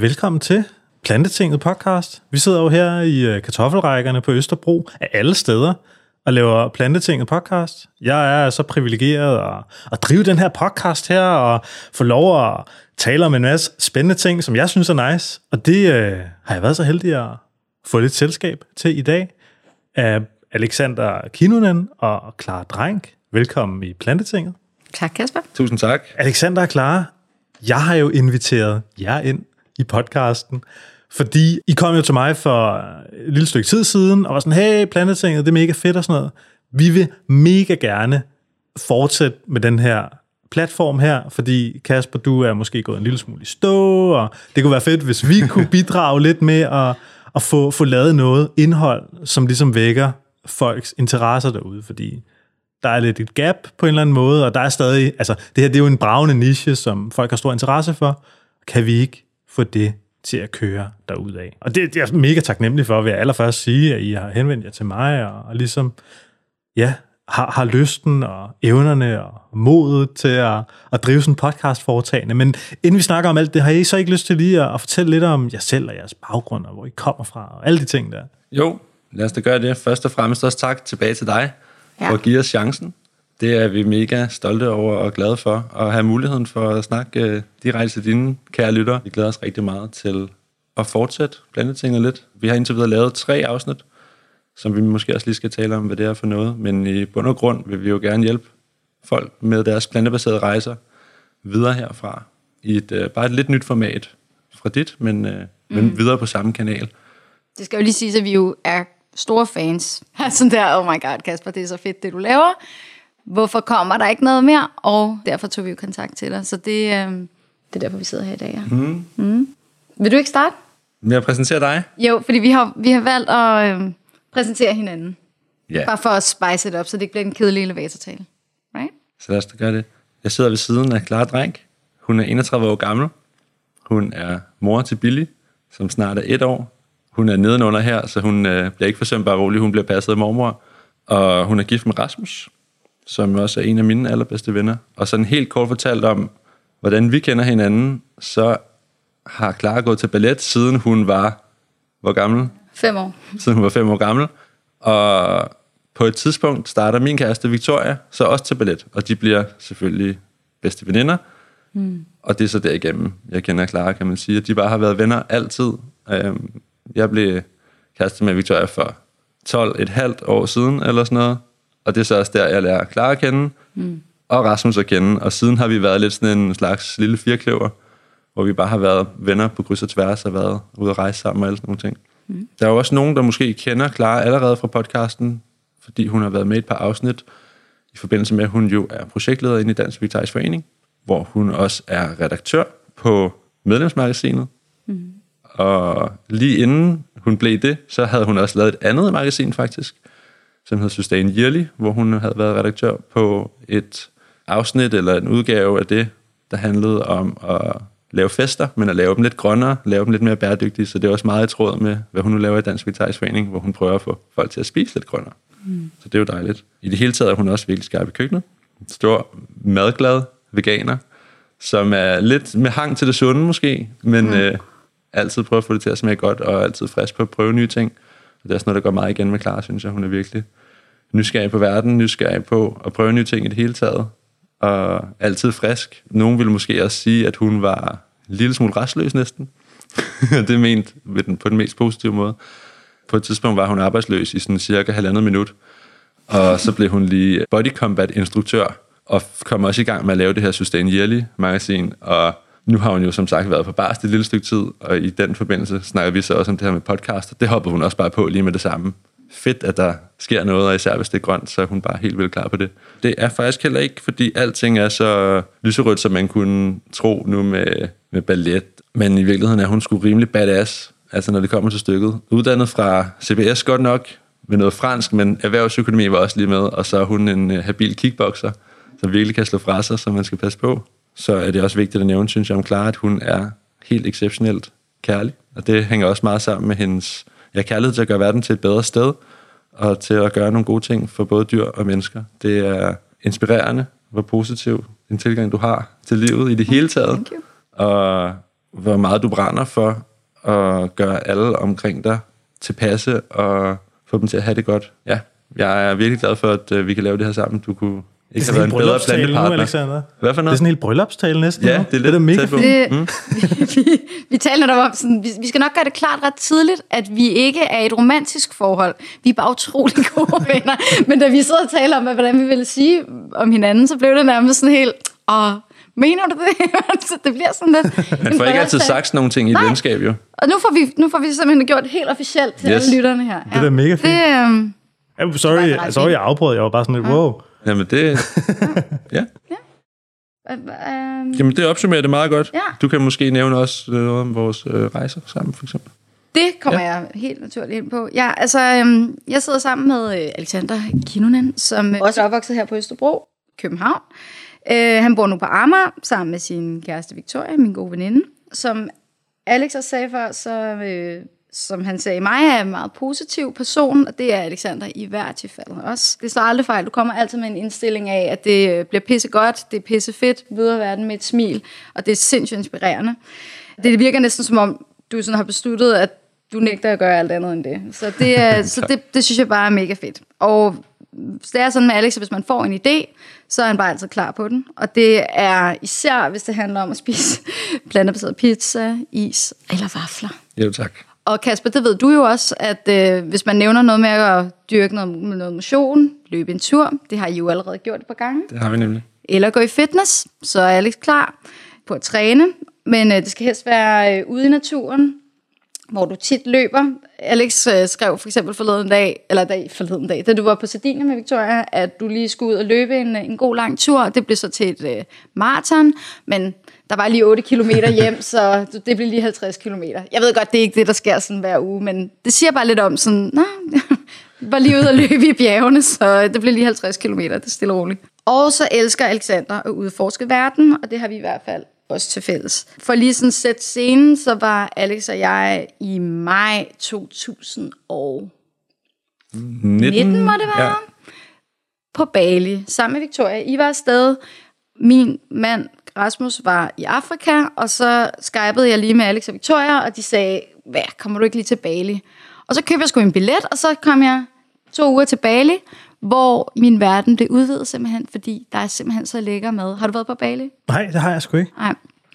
Velkommen til Plantetinget podcast. Vi sidder jo her i øh, kartoffelrækkerne på Østerbro af alle steder og laver Plantetinget podcast. Jeg er så privilegeret at, at drive den her podcast her og få lov at tale om en masse spændende ting, som jeg synes er nice. Og det øh, har jeg været så heldig at få lidt selskab til i dag af Alexander Kinunen og Clara Drenk. Velkommen i Plantetinget. Tak, Kasper. Tusind tak. Alexander og Clara, jeg har jo inviteret jer ind i podcasten, fordi I kom jo til mig for et lille stykke tid siden, og var sådan, hey, Plantetinget, det er mega fedt og sådan noget. Vi vil mega gerne fortsætte med den her platform her, fordi Kasper, du er måske gået en lille smule i stå, og det kunne være fedt, hvis vi kunne bidrage lidt med at, at få, få lavet noget indhold, som ligesom vækker folks interesser derude, fordi der er lidt et gap på en eller anden måde, og der er stadig, altså det her det er jo en bravende niche, som folk har stor interesse for. Kan vi ikke få det til at køre af? Og det, det er jeg mega taknemmelig for, vil jeg allerførst sige, at I har henvendt jer til mig, og, og ligesom, ja, har, har lysten og evnerne og modet til at, at drive sådan en podcast foretagende. Men inden vi snakker om alt det, har I så ikke lyst til lige at, at fortælle lidt om jer selv og jeres baggrund, og hvor I kommer fra, og alle de ting der? Jo, lad os da gøre det. Først og fremmest også tak tilbage til dig ja. for at give os chancen. Det er vi mega stolte over og glade for, at have muligheden for at snakke uh, direkte til dine kære lytter. Vi glæder os rigtig meget til at fortsætte tingene lidt. Vi har indtil videre lavet tre afsnit, som vi måske også lige skal tale om, hvad det er for noget. Men i bund og grund vil vi jo gerne hjælpe folk med deres plantebaserede rejser videre herfra. I et, uh, bare et lidt nyt format fra dit, men, uh, mm. men videre på samme kanal. Det skal jo lige sige, at vi jo er store fans. Sådan der, oh my god, Kasper, det er så fedt, det du laver. Hvorfor kommer der ikke noget mere? Og derfor tog vi jo kontakt til dig. Så det, øh, det er derfor, vi sidder her i dag. Ja. Mm. Mm. Vil du ikke starte? Med at præsentere dig? Jo, fordi vi har, vi har valgt at øh, præsentere hinanden. Ja. Bare for at spice det op, så det ikke bliver en kedelig elevatortale. Right? Så lad os da gøre det. Jeg sidder ved siden af Clara Drenk. Hun er 31 år gammel. Hun er mor til Billy, som snart er et år. Hun er nedenunder her, så hun øh, bliver ikke forsømt bare rolig. Hun bliver passet af mormor. Og hun er gift med Rasmus, som også er en af mine allerbedste venner. Og sådan helt kort fortalt om, hvordan vi kender hinanden, så har Clara gået til ballet, siden hun var, hvor gammel? Fem år. Siden hun var fem år gammel. Og på et tidspunkt starter min kæreste Victoria så også til ballet, og de bliver selvfølgelig bedste veninder. Mm. Og det er så derigennem, jeg kender Clara, kan man sige, de bare har været venner altid. Øhm, jeg blev kæreste med Victoria for 12 et halvt år siden, eller sådan noget. Og det er så også der, jeg lærer Clara at kende, mm. og Rasmus at kende. Og siden har vi været lidt sådan en slags lille firkløver, hvor vi bare har været venner på kryds og tværs, og været ude at rejse sammen og alle sådan nogle ting. Mm. Der er jo også nogen, der måske kender Clara allerede fra podcasten, fordi hun har været med et par afsnit, i forbindelse med, at hun jo er projektleder inde i Dansk Vegetarisk Forening, hvor hun også er redaktør på medlemsmagasinet. Mm. Og lige inden hun blev det, så havde hun også lavet et andet magasin faktisk, som hed Sustain Yearly, hvor hun havde været redaktør på et afsnit eller en udgave af det, der handlede om at lave fester, men at lave dem lidt grønnere, lave dem lidt mere bæredygtige, så det er også meget i tråd med, hvad hun nu laver i Dansk Vegetarisk Forening, hvor hun prøver at få folk til at spise lidt grønnere. Mm. Så det er jo dejligt. I det hele taget er hun også virkelig skarp i køkkenet. Stor madglad veganer, som er lidt med hang til det sunde måske, men mm. øh, altid prøver at få det til at smage godt, og altid frisk på at prøve nye ting. Det er også noget, der går meget igen med Clara, synes jeg. Hun er virkelig nysgerrig på verden, nysgerrig på at prøve nye ting i det hele taget, og altid frisk. Nogen ville måske også sige, at hun var en lille smule restløs næsten. det er ment den, på den mest positive måde. På et tidspunkt var hun arbejdsløs i sådan cirka halvandet minut, og så blev hun lige body combat instruktør, og kom også i gang med at lave det her Sustain Yearly magasin, og nu har hun jo som sagt været på bars et lille stykke tid, og i den forbindelse snakker vi så også om det her med podcast, og det hopper hun også bare på lige med det samme. Fedt, at der sker noget, og især hvis det er grønt, så er hun bare helt vildt klar på det. Det er faktisk heller ikke, fordi alting er så lyserødt, som man kunne tro nu med, med ballet. Men i virkeligheden er hun sgu rimelig badass, altså når det kommer til stykket. Uddannet fra CBS godt nok, med noget fransk, men erhvervsøkonomi var også lige med, og så er hun en øh, habil kickboxer, som virkelig kan slå fra sig, så man skal passe på så er det også vigtigt at nævne, synes jeg om Clara, at hun er helt exceptionelt kærlig. Og det hænger også meget sammen med hendes ja, kærlighed til at gøre verden til et bedre sted, og til at gøre nogle gode ting for både dyr og mennesker. Det er inspirerende, hvor positiv en tilgang du har til livet i det hele taget. Og hvor meget du brænder for at gøre alle omkring dig tilpasse og få dem til at have det godt. Ja, jeg er virkelig glad for, at øh, vi kan lave det her sammen. Du kunne ikke have været en bedre bryllupstale nu, plantepartner. Alexander. Hvad for Det er noget? sådan en helt bryllupstale næsten. Ja, nu. det er lidt det er mega fedt. Det, vi, vi, vi taler om, sådan, vi, vi skal nok gøre det klart ret tidligt, at vi ikke er i et romantisk forhold. Vi er bare utrolig gode venner. Men da vi sidder og taler om, hvad- hvordan vi ville sige om hinanden, så blev det nærmest sådan helt, åh, mener du det? så det bliver sådan lidt... Man får ikke altid sagt sådan nogle ting i et venskab, jo. Og nu får, vi, nu får vi simpelthen gjort det helt officielt til Yes. alle lytterne her. er mega fint. Det, øhm, Ja, sorry, Det var ret sorry, fint. jeg afbrød. Jeg var bare sådan lidt, wow. Jamen, det, ja. øh, øhm, Jamen, det opsummerer det meget godt. Ja. Du kan måske nævne også noget om vores øh, rejser sammen, for eksempel. Det kommer ja. jeg helt naturligt ind på. Ja, altså, øhm, jeg sidder sammen med øh, Alexander Kinonen, som øh, også er opvokset her på Østerbro, København. Øh, han bor nu på Amager, sammen med sin kæreste Victoria, min gode veninde. Som Alex også sagde før, så, øh, som han sagde, mig er en meget positiv person, og det er Alexander i hver tilfælde også. Det slår aldrig fejl. Du kommer altid med en indstilling af, at det øh, bliver pisse godt, det er pisse fedt, videre verden med et smil, og det er sindssygt inspirerende. Det virker næsten som om, du sådan har besluttet, at du nægter at gøre alt andet end det. Så det, er, så det, det synes jeg bare er mega fedt. Og det er sådan med Alex, at hvis man får en idé, så er han bare altid klar på den. Og det er især, hvis det handler om at spise plantebaseret pizza, is eller vafler. Jo, tak. Og Kasper, det ved du jo også, at øh, hvis man nævner noget med at dyrke noget, noget motion, løbe en tur, det har I jo allerede gjort et par gange, Det har vi nemlig. eller gå i fitness, så er Alex klar på at træne. Men øh, det skal helst være øh, ude i naturen, hvor du tit løber. Alex øh, skrev for eksempel forleden dag, eller dag, forleden dag, da du var på Sardinien med Victoria, at du lige skulle ud og løbe en, en god lang tur. Det blev så til et øh, maraton, men der var lige 8 km hjem, så det blev lige 50 km. Jeg ved godt, det er ikke det, der sker sådan hver uge, men det siger bare lidt om sådan, nej, var lige ude og løbe i bjergene, så det blev lige 50 km, det er stille og roligt. Og så elsker Alexander at udforske verden, og det har vi i hvert fald også til fælles. For lige sådan sætte scenen, så var Alex og jeg i maj 2019, 19, må det være, Ja. på Bali, sammen med Victoria. I var afsted. Min mand Rasmus var i Afrika, og så skypede jeg lige med Alex og Victoria, og de sagde, hvad, kommer du ikke lige til Bali? Og så købte jeg sgu en billet, og så kom jeg to uger til Bali, hvor min verden blev udvidet simpelthen, fordi der er simpelthen så lækker mad. Har du været på Bali? Nej, det har jeg sgu ikke. Nej.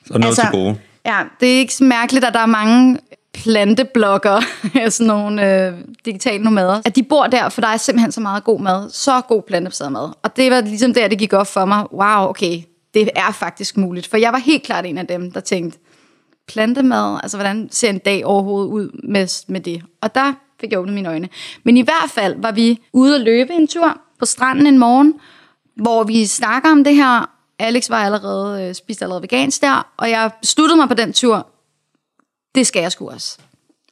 Og noget altså, til gode. Ja, det er ikke så mærkeligt, at der er mange planteblokker, sådan nogle øh, digitale nomader, at de bor der, for der er simpelthen så meget god mad. Så god plantebaseret mad. Og det var ligesom der, det gik op for mig. Wow, okay, det er faktisk muligt. For jeg var helt klart en af dem, der tænkte, plantemad, altså hvordan ser en dag overhovedet ud med, med det? Og der fik jeg åbnet mine øjne. Men i hvert fald var vi ude at løbe en tur på stranden en morgen, hvor vi snakker om det her. Alex var allerede, øh, spiste allerede vegansk der, og jeg besluttede mig på den tur, det skal jeg sgu også.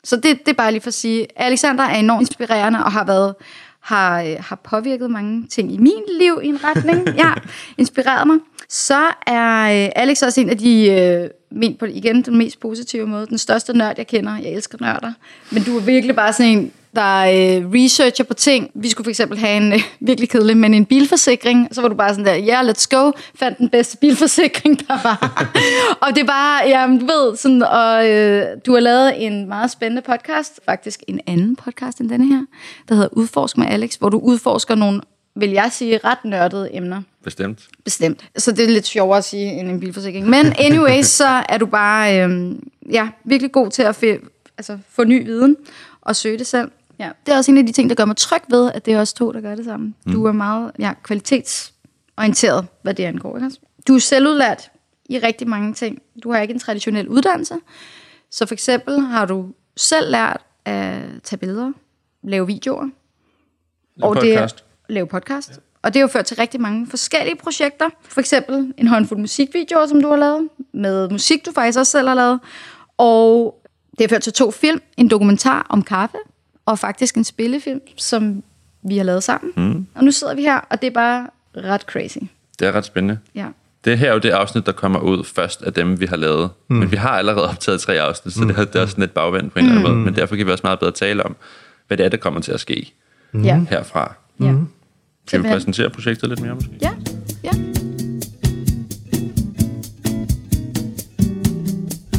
Så det, det er bare lige for at sige, Alexander er enormt inspirerende og har været har, øh, har påvirket mange ting i min liv i en retning. Ja, inspireret mig. Så er øh, Alex også en af de, øh, men på igen den mest positive måde, den største nørd, jeg kender. Jeg elsker nørder. Men du er virkelig bare sådan en, der øh, researcher på ting. Vi skulle for eksempel have en, øh, virkelig kedelig, men en bilforsikring. Så var du bare sådan der, ja, yeah, let's go. Fandt den bedste bilforsikring, der var. og det er bare, ja, du ved, sådan, og øh, du har lavet en meget spændende podcast. Faktisk en anden podcast end denne her, der hedder Udforsk med Alex, hvor du udforsker nogle, vil jeg sige, ret nørdede emner. Bestemt. Bestemt. Så det er lidt sjovere at sige end en bilforsikring. Men anyway, så er du bare øhm, ja, virkelig god til at f- altså, få ny viden og søge det selv. Ja. Det er også en af de ting, der gør mig tryg ved, at det er os to, der gør det sammen. Mm. Du er meget ja, kvalitetsorienteret, hvad det angår. Ikke? også? Du er selvudlært i rigtig mange ting. Du har ikke en traditionel uddannelse. Så for eksempel har du selv lært at tage billeder, lave videoer, Og det podcast. er lave podcast. Og det har jo ført til rigtig mange forskellige projekter. For eksempel en håndfuld musikvideoer, som du har lavet, med musik, du faktisk også selv har lavet. Og det har ført til to film, en dokumentar om kaffe, og faktisk en spillefilm, som vi har lavet sammen. Mm. Og nu sidder vi her, og det er bare ret crazy. Det er ret spændende. Ja. Det her er jo det afsnit, der kommer ud først af dem, vi har lavet. Mm. Men vi har allerede optaget tre afsnit, så det, er, det er også lidt bagvendt på en eller anden måde. Men derfor kan vi også meget bedre tale om, hvad det er, der kommer til at ske Ja. herfra. Ja. Skal vi Simpelthen. præsentere projektet lidt mere måske? Ja, ja.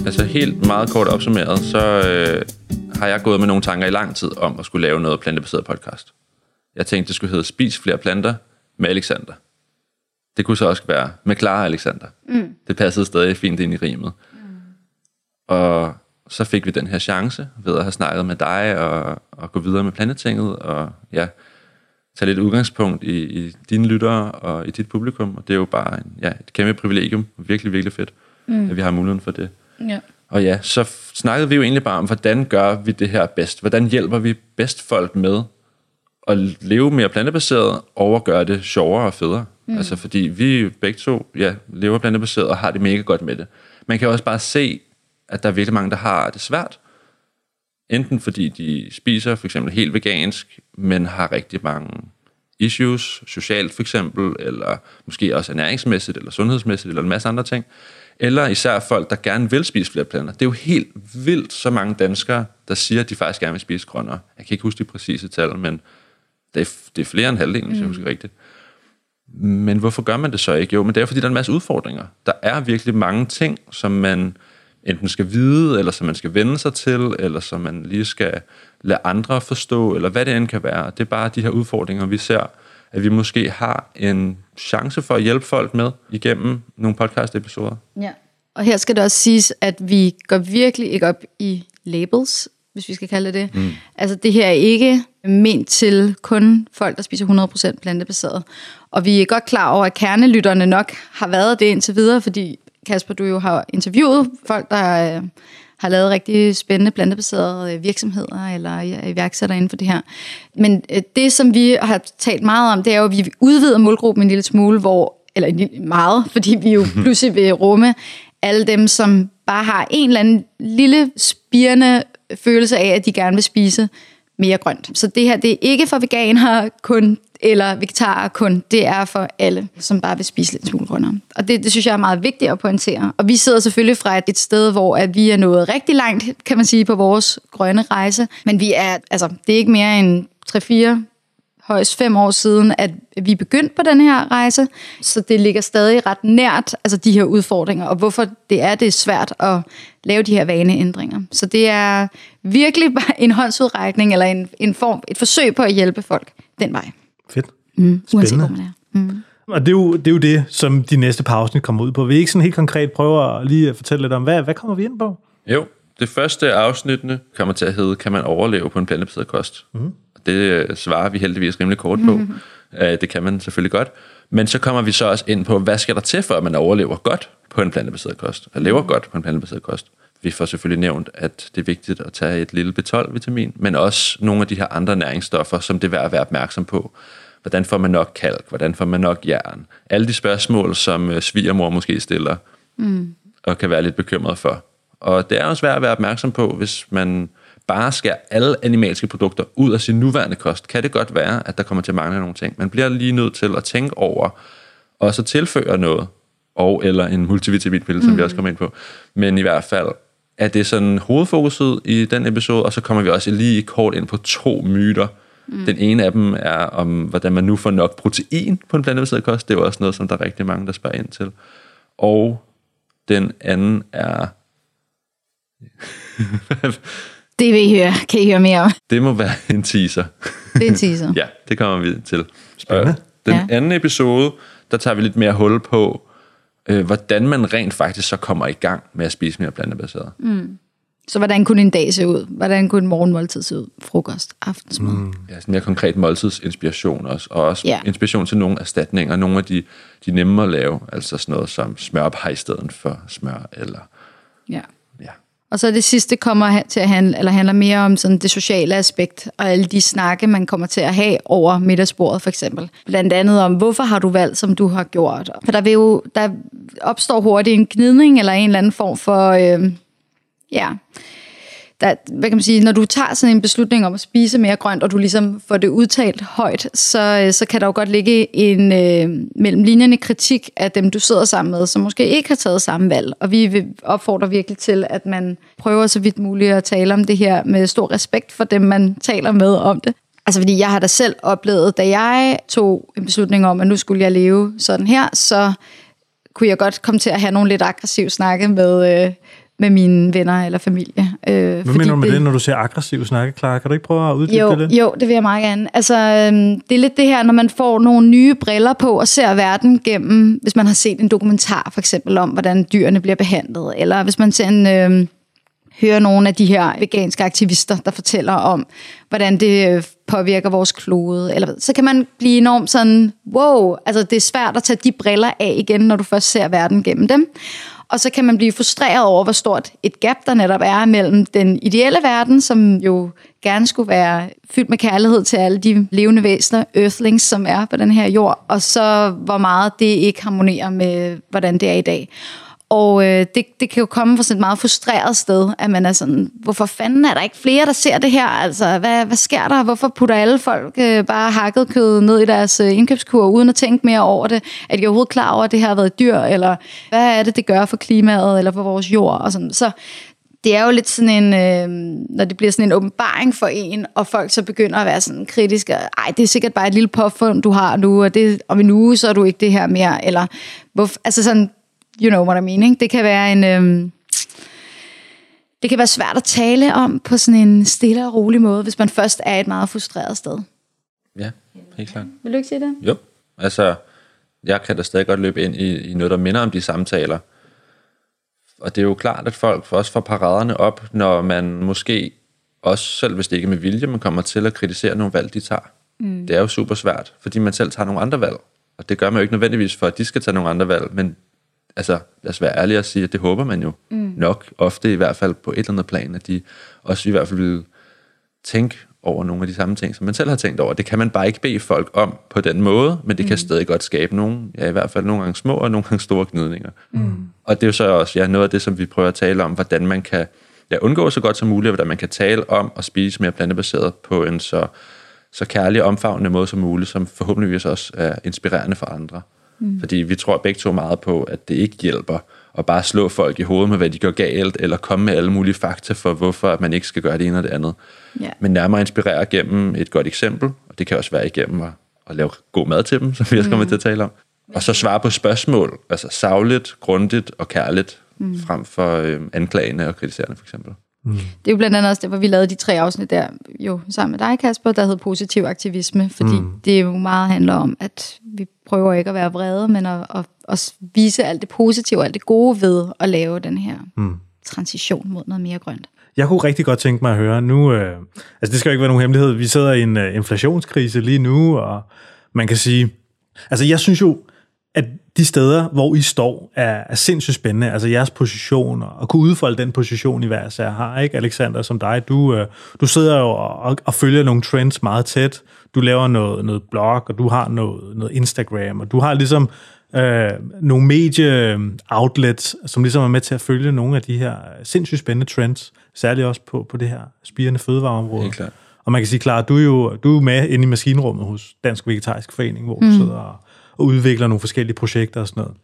Altså helt meget kort opsummeret, så øh, har jeg gået med nogle tanker i lang tid om at skulle lave noget plantebaseret podcast. Jeg tænkte, det skulle hedde Spis flere planter med Alexander. Det kunne så også være med Clara Alexander. Mm. Det passede stadig fint ind i rimet. Mm. Og så fik vi den her chance ved at have snakket med dig og, og gå videre med Plantetinget og ja, tage lidt udgangspunkt i, i dine lyttere og i dit publikum. Og det er jo bare en, ja, et kæmpe privilegium. Virkelig, virkelig fedt, mm. at vi har muligheden for det. Ja. Og ja, så snakkede vi jo egentlig bare om, hvordan gør vi det her bedst? Hvordan hjælper vi bedst folk med at leve mere plantebaseret og at gøre det sjovere og federe? Mm. Altså fordi vi begge to ja, lever plantebaseret og har det mega godt med det. Man kan også bare se, at der er virkelig mange, der har det svært. Enten fordi de spiser for eksempel helt vegansk, men har rigtig mange issues, socialt for eksempel, eller måske også ernæringsmæssigt, eller sundhedsmæssigt, eller en masse andre ting. Eller især folk, der gerne vil spise flere planter. Det er jo helt vildt så mange danskere, der siger, at de faktisk gerne vil spise grønnere. Jeg kan ikke huske de præcise tal, men det er, det er flere end halvdelen, hvis jeg husker rigtigt. Men hvorfor gør man det så ikke? Jo, men det er fordi, der er en masse udfordringer. Der er virkelig mange ting, som man enten skal vide, eller som man skal vende sig til, eller som man lige skal lade andre forstå, eller hvad det end kan være. Det er bare de her udfordringer, vi ser, at vi måske har en chance for at hjælpe folk med igennem nogle podcast-episoder. Ja. Og her skal det også siges, at vi går virkelig ikke op i labels, hvis vi skal kalde det. Mm. Altså det her er ikke ment til kun folk, der spiser 100% plantebaseret. Og vi er godt klar over, at kernelytterne nok har været det indtil videre, fordi Kasper, du jo har interviewet folk, der øh, har lavet rigtig spændende plantebaserede øh, virksomheder eller ja, iværksætter inden for det her. Men øh, det, som vi har talt meget om, det er jo, at vi udvider målgruppen en lille smule, hvor, eller meget, fordi vi jo pludselig vil rumme alle dem, som bare har en eller anden lille spirende følelse af, at de gerne vil spise mere grønt. Så det her, det er ikke for veganere kun, eller vegetarer kun. Det er for alle, som bare vil spise lidt smule grønnere. Og det, det synes jeg er meget vigtigt at pointere. Og vi sidder selvfølgelig fra et, et sted, hvor at vi er nået rigtig langt, kan man sige, på vores grønne rejse. Men vi er, altså, det er ikke mere end 3-4 højst fem år siden, at vi begyndte på den her rejse, så det ligger stadig ret nært, altså de her udfordringer, og hvorfor det er, det er svært at lave de her vaneændringer. Så det er virkelig bare en håndsudrækning, eller en, en form, et forsøg på at hjælpe folk den vej. Fedt. Mm, uanset hvor man er. Mm. Og det er, jo, det er jo det, som de næste par afsnit kommer ud på. Vi ikke sådan helt konkret prøver at lige at fortælle lidt om, hvad, hvad kommer vi ind på? Jo, det første afsnittene kommer til at hedde, kan man overleve på en plantebaseret kost? Mm. Det øh, svarer vi heldigvis rimelig kort på. Mm. Det kan man selvfølgelig godt. Men så kommer vi så også ind på, hvad skal der til, for at man overlever godt på en plantebaseret kost? Og lever godt på en plantebaseret kost? Vi får selvfølgelig nævnt, at det er vigtigt at tage et lille B12-vitamin, men også nogle af de her andre næringsstoffer, som det er værd at være opmærksom på. Hvordan får man nok kalk? Hvordan får man nok jern? Alle de spørgsmål, som øh, svigermor måske stiller, mm. og kan være lidt bekymret for. Og det er også værd at være opmærksom på, hvis man bare skærer alle animalske produkter ud af sin nuværende kost, kan det godt være, at der kommer til at mangle nogle ting. Man bliver lige nødt til at tænke over, og så tilføre noget, og eller en multivitaminpille, mm. som vi mm. også kommer ind på. Men i hvert fald er det sådan hovedfokuset i den episode, og så kommer vi også lige kort ind på to myter. Mm. Den ene af dem er om, hvordan man nu får nok protein på en plantebaseret kost. Det er også noget, som der er rigtig mange, der spørger ind til. Og den anden er... Det vil I høre. Kan I høre mere om? Det må være en teaser. Det er en teaser. ja, det kommer vi til. Spændende. Den ja. anden episode, der tager vi lidt mere hul på, øh, hvordan man rent faktisk så kommer i gang med at spise mere plantebaseret. Mm. Så hvordan kunne en dag se ud? Hvordan kunne en morgenmåltid se ud? Frokost, aftensmad? Mm. Ja, sådan mere konkret måltidsinspiration også, og også ja. inspiration til nogle erstatninger, nogle af de, de nemme at lave, altså sådan noget som smørpej i stedet for smør, eller ja. Og så det sidste kommer til at handle, eller handler mere om sådan det sociale aspekt, og alle de snakke, man kommer til at have over middagsbordet for eksempel. Blandt andet om, hvorfor har du valgt, som du har gjort. For der, vil jo, der opstår hurtigt en gnidning, eller en eller anden form for, øh, ja, der, hvad kan man sige, når du tager sådan en beslutning om at spise mere grønt, og du ligesom får det udtalt højt, så, øh, så kan der jo godt ligge en øh, mellem linjerne kritik af dem, du sidder sammen med, som måske ikke har taget samme valg. Og vi opfordrer virkelig til, at man prøver så vidt muligt at tale om det her med stor respekt for dem, man taler med om det. Altså fordi jeg har da selv oplevet, da jeg tog en beslutning om, at nu skulle jeg leve sådan her, så kunne jeg godt komme til at have nogle lidt aggressive snakke med, øh, med mine venner eller familie. Øh, Hvad mener du med det, det, når du siger aggressiv snakke, klar? Kan du ikke prøve at uddybe jo, det lidt? Jo, det vil jeg meget gerne. Altså, øhm, det er lidt det her, når man får nogle nye briller på og ser verden gennem, hvis man har set en dokumentar for eksempel om, hvordan dyrene bliver behandlet, eller hvis man ser en... Øhm, hører nogle af de her veganske aktivister, der fortæller om, hvordan det øh, påvirker vores klode. Eller, så kan man blive enormt sådan, wow, altså det er svært at tage de briller af igen, når du først ser verden gennem dem. Og så kan man blive frustreret over, hvor stort et gap der netop er mellem den ideelle verden, som jo gerne skulle være fyldt med kærlighed til alle de levende væsener, earthlings, som er på den her jord, og så hvor meget det ikke harmonerer med, hvordan det er i dag. Og øh, det, det kan jo komme fra sådan et meget frustreret sted, at man er sådan, hvorfor fanden er der ikke flere, der ser det her? Altså, hvad, hvad sker der? Hvorfor putter alle folk øh, bare hakket kød ned i deres øh, indkøbskur, uden at tænke mere over det? Er de overhovedet klar over, at det her har været dyr? Eller hvad er det, det gør for klimaet, eller for vores jord? Og sådan. Så det er jo lidt sådan en, øh, når det bliver sådan en åbenbaring for en, og folk så begynder at være sådan kritiske, ej, det er sikkert bare et lille påfund, du har nu, og det, om en uge, så er du ikke det her mere, eller, hvor, altså sådan, you know what I mean, ikke? Det kan være en... Øhm, det kan være svært at tale om på sådan en stille og rolig måde, hvis man først er et meget frustreret sted. Ja, helt klart. Vil du ikke sige det? Jo, altså, jeg kan da stadig godt løbe ind i, i noget, der minder om de samtaler. Og det er jo klart, at folk også får paraderne op, når man måske også, selv hvis det ikke er med vilje, man kommer til at kritisere nogle valg, de tager. Mm. Det er jo super svært, fordi man selv tager nogle andre valg. Og det gør man jo ikke nødvendigvis for, at de skal tage nogle andre valg, men altså, lad os være ærlige og sige, at det håber man jo mm. nok, ofte i hvert fald på et eller andet plan, at de også i hvert fald vil tænke over nogle af de samme ting, som man selv har tænkt over. Det kan man bare ikke bede folk om på den måde, men det mm. kan stadig godt skabe nogle, ja i hvert fald nogle gange små og nogle gange store gnidninger. Mm. Og det er jo så også ja, noget af det, som vi prøver at tale om, hvordan man kan ja, undgå så godt som muligt, og hvordan man kan tale om at spise mere plantebaseret på en så, så kærlig og omfavnende måde som muligt, som forhåbentligvis også er inspirerende for andre. Mm. Fordi vi tror begge to meget på, at det ikke hjælper at bare slå folk i hovedet med, hvad de gør galt, eller komme med alle mulige fakta for, hvorfor man ikke skal gøre det ene og det andet. Yeah. Men nærmere inspirere gennem et godt eksempel, og det kan også være igennem at, at lave god mad til dem, som vi også kommer mm. til at tale om. Og så svare på spørgsmål, altså savligt, grundigt og kærligt, mm. frem for øh, anklagende og kritiserende for eksempel. Mm. Det er jo blandt andet også det, hvor vi lavede de tre afsnit der, jo sammen med dig, Kasper, der hed Positiv Aktivisme, fordi mm. det jo meget handler om, at vi prøver ikke at være vrede, men at, at, at vise alt det positive og alt det gode ved at lave den her mm. transition mod noget mere grønt. Jeg kunne rigtig godt tænke mig at høre nu, øh, altså det skal jo ikke være nogen hemmelighed, vi sidder i en øh, inflationskrise lige nu, og man kan sige, altså jeg synes jo, at de steder, hvor I står, er, er sindssygt spændende. Altså jeres position, og kunne udfolde den position, I hver sær har, ikke? Alexander, som dig, du, øh, du sidder jo og, og følger nogle trends meget tæt. Du laver noget, noget blog, og du har noget, noget Instagram, og du har ligesom øh, nogle medie-outlets, som ligesom er med til at følge nogle af de her sindssygt spændende trends, særligt også på, på det her spirende fødevareområde. Helt klart. Og man kan sige, klar, du er jo du er med inde i maskinrummet hos Dansk Vegetarisk Forening, hvor mm. du sidder og og udvikler nogle forskellige projekter og sådan noget.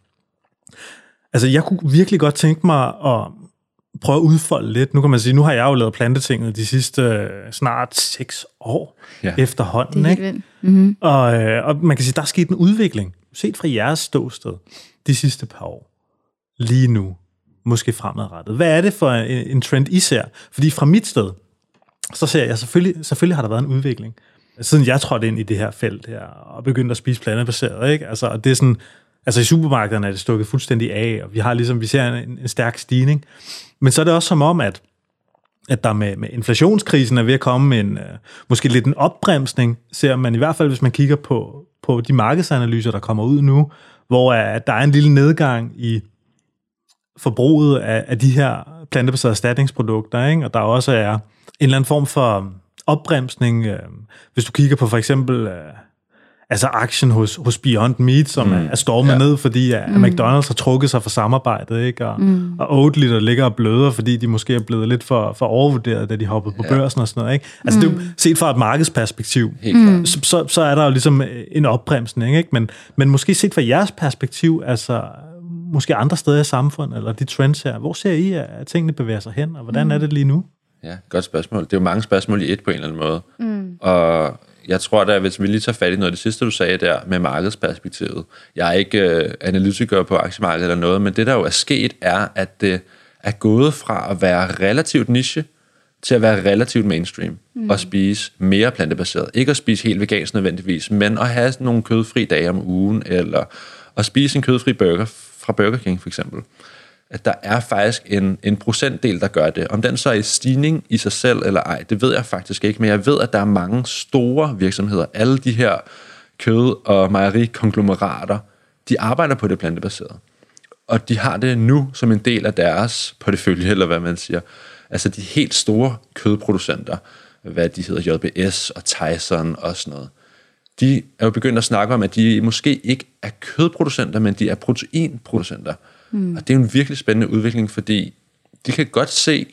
Altså, jeg kunne virkelig godt tænke mig at prøve at udfolde lidt. Nu kan man sige, nu har jeg jo lavet plantetinget de sidste øh, snart seks år ja. efterhånden. Det er ikke? Mm-hmm. Og, øh, og man kan sige, der er sket en udvikling, set fra jeres ståsted, de sidste par år. Lige nu. Måske fremadrettet. Hvad er det for en, en trend, I ser? Fordi fra mit sted, så ser jeg selvfølgelig, selvfølgelig har der været en udvikling siden jeg trådte ind i det her felt her, og begyndte at spise plantebaseret, ikke? Altså, og det er sådan, altså i supermarkederne er det stukket fuldstændig af, og vi har ligesom, vi ser en, en stærk stigning. Men så er det også som om, at at der med, med inflationskrisen er ved at komme en, øh, måske lidt en opbremsning, ser man i hvert fald, hvis man kigger på, på de markedsanalyser, der kommer ud nu, hvor at der er en lille nedgang i forbruget af, af de her plantebaserede erstatningsprodukter, ikke? og der også er en eller anden form for opbremsning. Øh, hvis du kigger på for eksempel øh, altså aktien hos, hos Beyond Meat, som mm. er stormet ja. ned, fordi at mm. McDonald's har trukket sig fra samarbejdet, ikke? Og, mm. og Oatly, der ligger og bløder, fordi de måske er blevet lidt for, for overvurderet, da de hoppede på ja. børsen og sådan noget. Ikke? Altså mm. det er jo, mm. set fra et markedsperspektiv, mm. så, så, så er der jo ligesom en opbremsning, ikke? Men, men måske set fra jeres perspektiv, altså måske andre steder i samfundet, eller de trends her, hvor ser I, at tingene bevæger sig hen, og hvordan mm. er det lige nu? Ja, godt spørgsmål. Det er jo mange spørgsmål i et på en eller anden måde. Mm. Og jeg tror da, hvis vi lige tager fat i noget af det sidste, du sagde der med markedsperspektivet. Jeg er ikke øh, analytiker på aktiemarkedet eller noget, men det der jo er sket, er, at det er gået fra at være relativt niche til at være relativt mainstream mm. og spise mere plantebaseret. Ikke at spise helt vegansk nødvendigvis, men at have nogle kødfri dage om ugen, eller at spise en kødfri burger fra Burger King for eksempel. At der er faktisk en, en procentdel, der gør det. Om den så er i stigning i sig selv eller ej, det ved jeg faktisk ikke, men jeg ved, at der er mange store virksomheder, alle de her kød- og mejerikonglomerater, de arbejder på det plantebaserede. Og de har det nu som en del af deres portefølje, eller hvad man siger. Altså de helt store kødproducenter, hvad de hedder, JBS og Tyson og sådan noget, de er jo begyndt at snakke om, at de måske ikke er kødproducenter, men de er proteinproducenter. Mm. Og det er jo en virkelig spændende udvikling, fordi de kan godt se,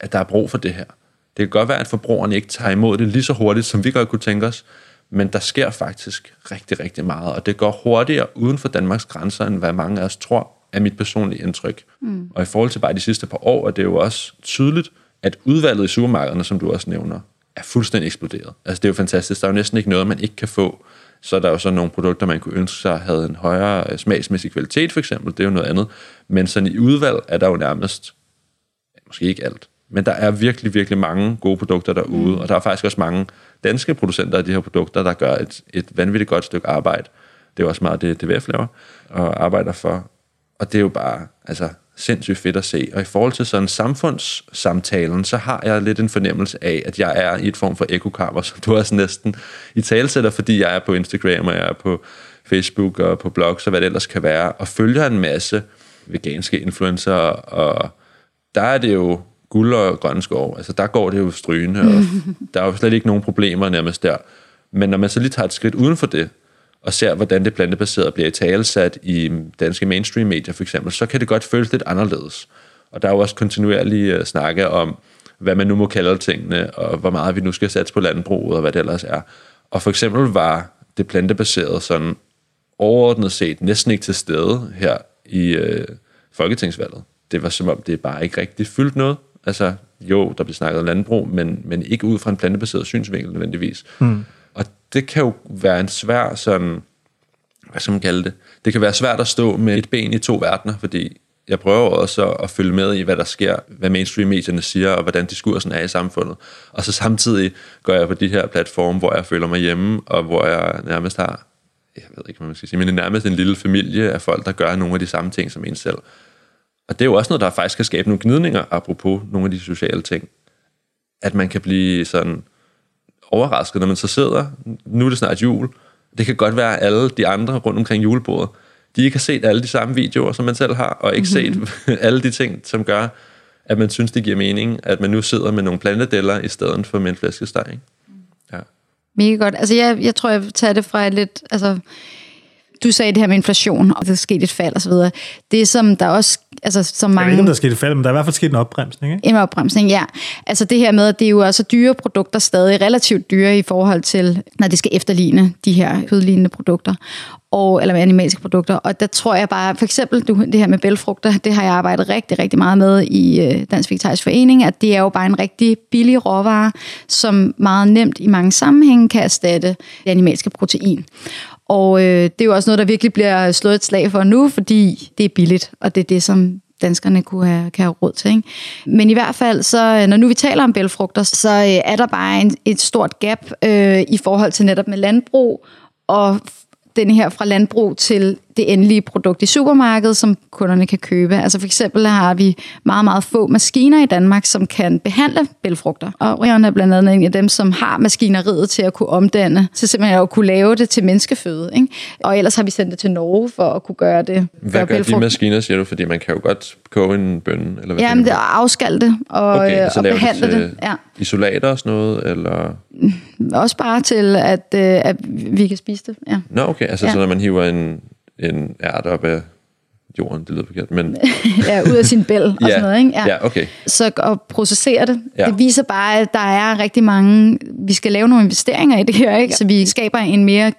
at der er brug for det her. Det kan godt være, at forbrugerne ikke tager imod det lige så hurtigt, som vi godt kunne tænke os, men der sker faktisk rigtig, rigtig meget, og det går hurtigere uden for Danmarks grænser, end hvad mange af os tror, er mit personlige indtryk. Mm. Og i forhold til bare de sidste par år, er det jo også tydeligt, at udvalget i supermarkederne, som du også nævner, er fuldstændig eksploderet. Altså det er jo fantastisk. Der er jo næsten ikke noget, man ikke kan få. Så er der jo så nogle produkter, man kunne ønske sig havde en højere smagsmæssig kvalitet, for eksempel. Det er jo noget andet. Men sådan i udvalg er der jo nærmest, måske ikke alt, men der er virkelig, virkelig mange gode produkter derude, mm. og der er faktisk også mange danske producenter af de her produkter, der gør et, et vanvittigt godt stykke arbejde. Det er jo også meget det, DVF laver og arbejder for. Og det er jo bare altså, sindssygt fedt at se. Og i forhold til sådan samfundssamtalen, så har jeg lidt en fornemmelse af, at jeg er i et form for ekokammer, som du også næsten i talsætter, fordi jeg er på Instagram, og jeg er på Facebook og på blogs og hvad det ellers kan være, og følger en masse veganske influencer, og der er det jo guld og grøn skov. Altså, der går det jo strygende, og der er jo slet ikke nogen problemer nærmest der. Men når man så lige tager et skridt uden for det, og ser, hvordan det plantebaserede bliver i talesat i danske mainstream medier for eksempel, så kan det godt føles lidt anderledes. Og der er jo også kontinuerlige uh, snakke om, hvad man nu må kalde tingene, og hvor meget vi nu skal satse på landbruget, og hvad det ellers er. Og for eksempel var det plantebaserede sådan overordnet set næsten ikke til stede her i øh, folketingsvalget. Det var som om, det bare ikke rigtig fyldt noget. Altså, jo, der blev snakket om landbrug, men, men ikke ud fra en plantebaseret synsvinkel nødvendigvis. Mm. Det kan jo være en svær sådan, hvad skal man kalde det? Det kan være svært at stå med et ben i to verdener, fordi jeg prøver også at følge med i, hvad der sker, hvad mainstream-medierne siger, og hvordan diskursen er i samfundet. Og så samtidig går jeg på de her platforme, hvor jeg føler mig hjemme, og hvor jeg nærmest har, jeg ved ikke, hvad man skal sige, men nærmest en lille familie af folk, der gør nogle af de samme ting som en selv. Og det er jo også noget, der faktisk kan skabe nogle gnidninger, apropos nogle af de sociale ting. At man kan blive sådan overrasket, når man så sidder, nu er det snart jul, det kan godt være, at alle de andre rundt omkring julebordet, de ikke har set alle de samme videoer, som man selv har, og ikke mm-hmm. set alle de ting, som gør, at man synes, det giver mening, at man nu sidder med nogle plantedeller i stedet for med en flæskesteg. Ikke? Ja. Mega godt. Altså, jeg, jeg tror, jeg vil tage det fra et lidt... Altså, du sagde det her med inflation, og der er sket et fald osv. Det som der også... Altså, som mange, jeg ved ikke, om der er sket et fald, men der er i hvert fald sket en opbremsning. Ikke? En opbremsning, ja. Altså det her med, at det er jo altså dyre produkter stadig relativt dyre i forhold til, når det skal efterligne de her kødlignende produkter og, eller animalske produkter. Og der tror jeg bare, for eksempel du, det her med bælfrugter, det har jeg arbejdet rigtig, rigtig meget med i øh, Dansk Vegetarisk Forening, at det er jo bare en rigtig billig råvare, som meget nemt i mange sammenhænge kan erstatte det animalske protein. Og øh, det er jo også noget, der virkelig bliver slået et slag for nu, fordi det er billigt, og det er det, som danskerne kunne have, kan have råd til. Ikke? Men i hvert fald, så øh, når nu vi taler om bælfrugter, så øh, er der bare en, et stort gap øh, i forhold til netop med landbrug og den her fra landbrug til det endelige produkt i supermarkedet, som kunderne kan købe. Altså for eksempel har vi meget, meget få maskiner i Danmark, som kan behandle bælfrugter. Og Rion er blandt andet en af dem, som har maskineriet til at kunne omdanne, til simpelthen at kunne lave det til menneskeføde. Ikke? Og ellers har vi sendt det til Norge for at kunne gøre det. Hvad gør de maskiner, siger du? Fordi man kan jo godt koge en bøn, eller hvad Jamen, det er afskalte det og, okay, og behandle det. det. Ja. Isolater og sådan noget, eller? Også bare til, at, øh, at vi kan spise det. Ja. Nå, okay. Altså, ja. så når man hiver en en ært op af jorden, det lyder forkert, men... ja, ud af sin bæl og ja, sådan noget, ikke? Ja. ja, okay. Så at processere det, ja. det viser bare, at der er rigtig mange... Vi skal lave nogle investeringer i det her, ikke? Så vi skaber en mere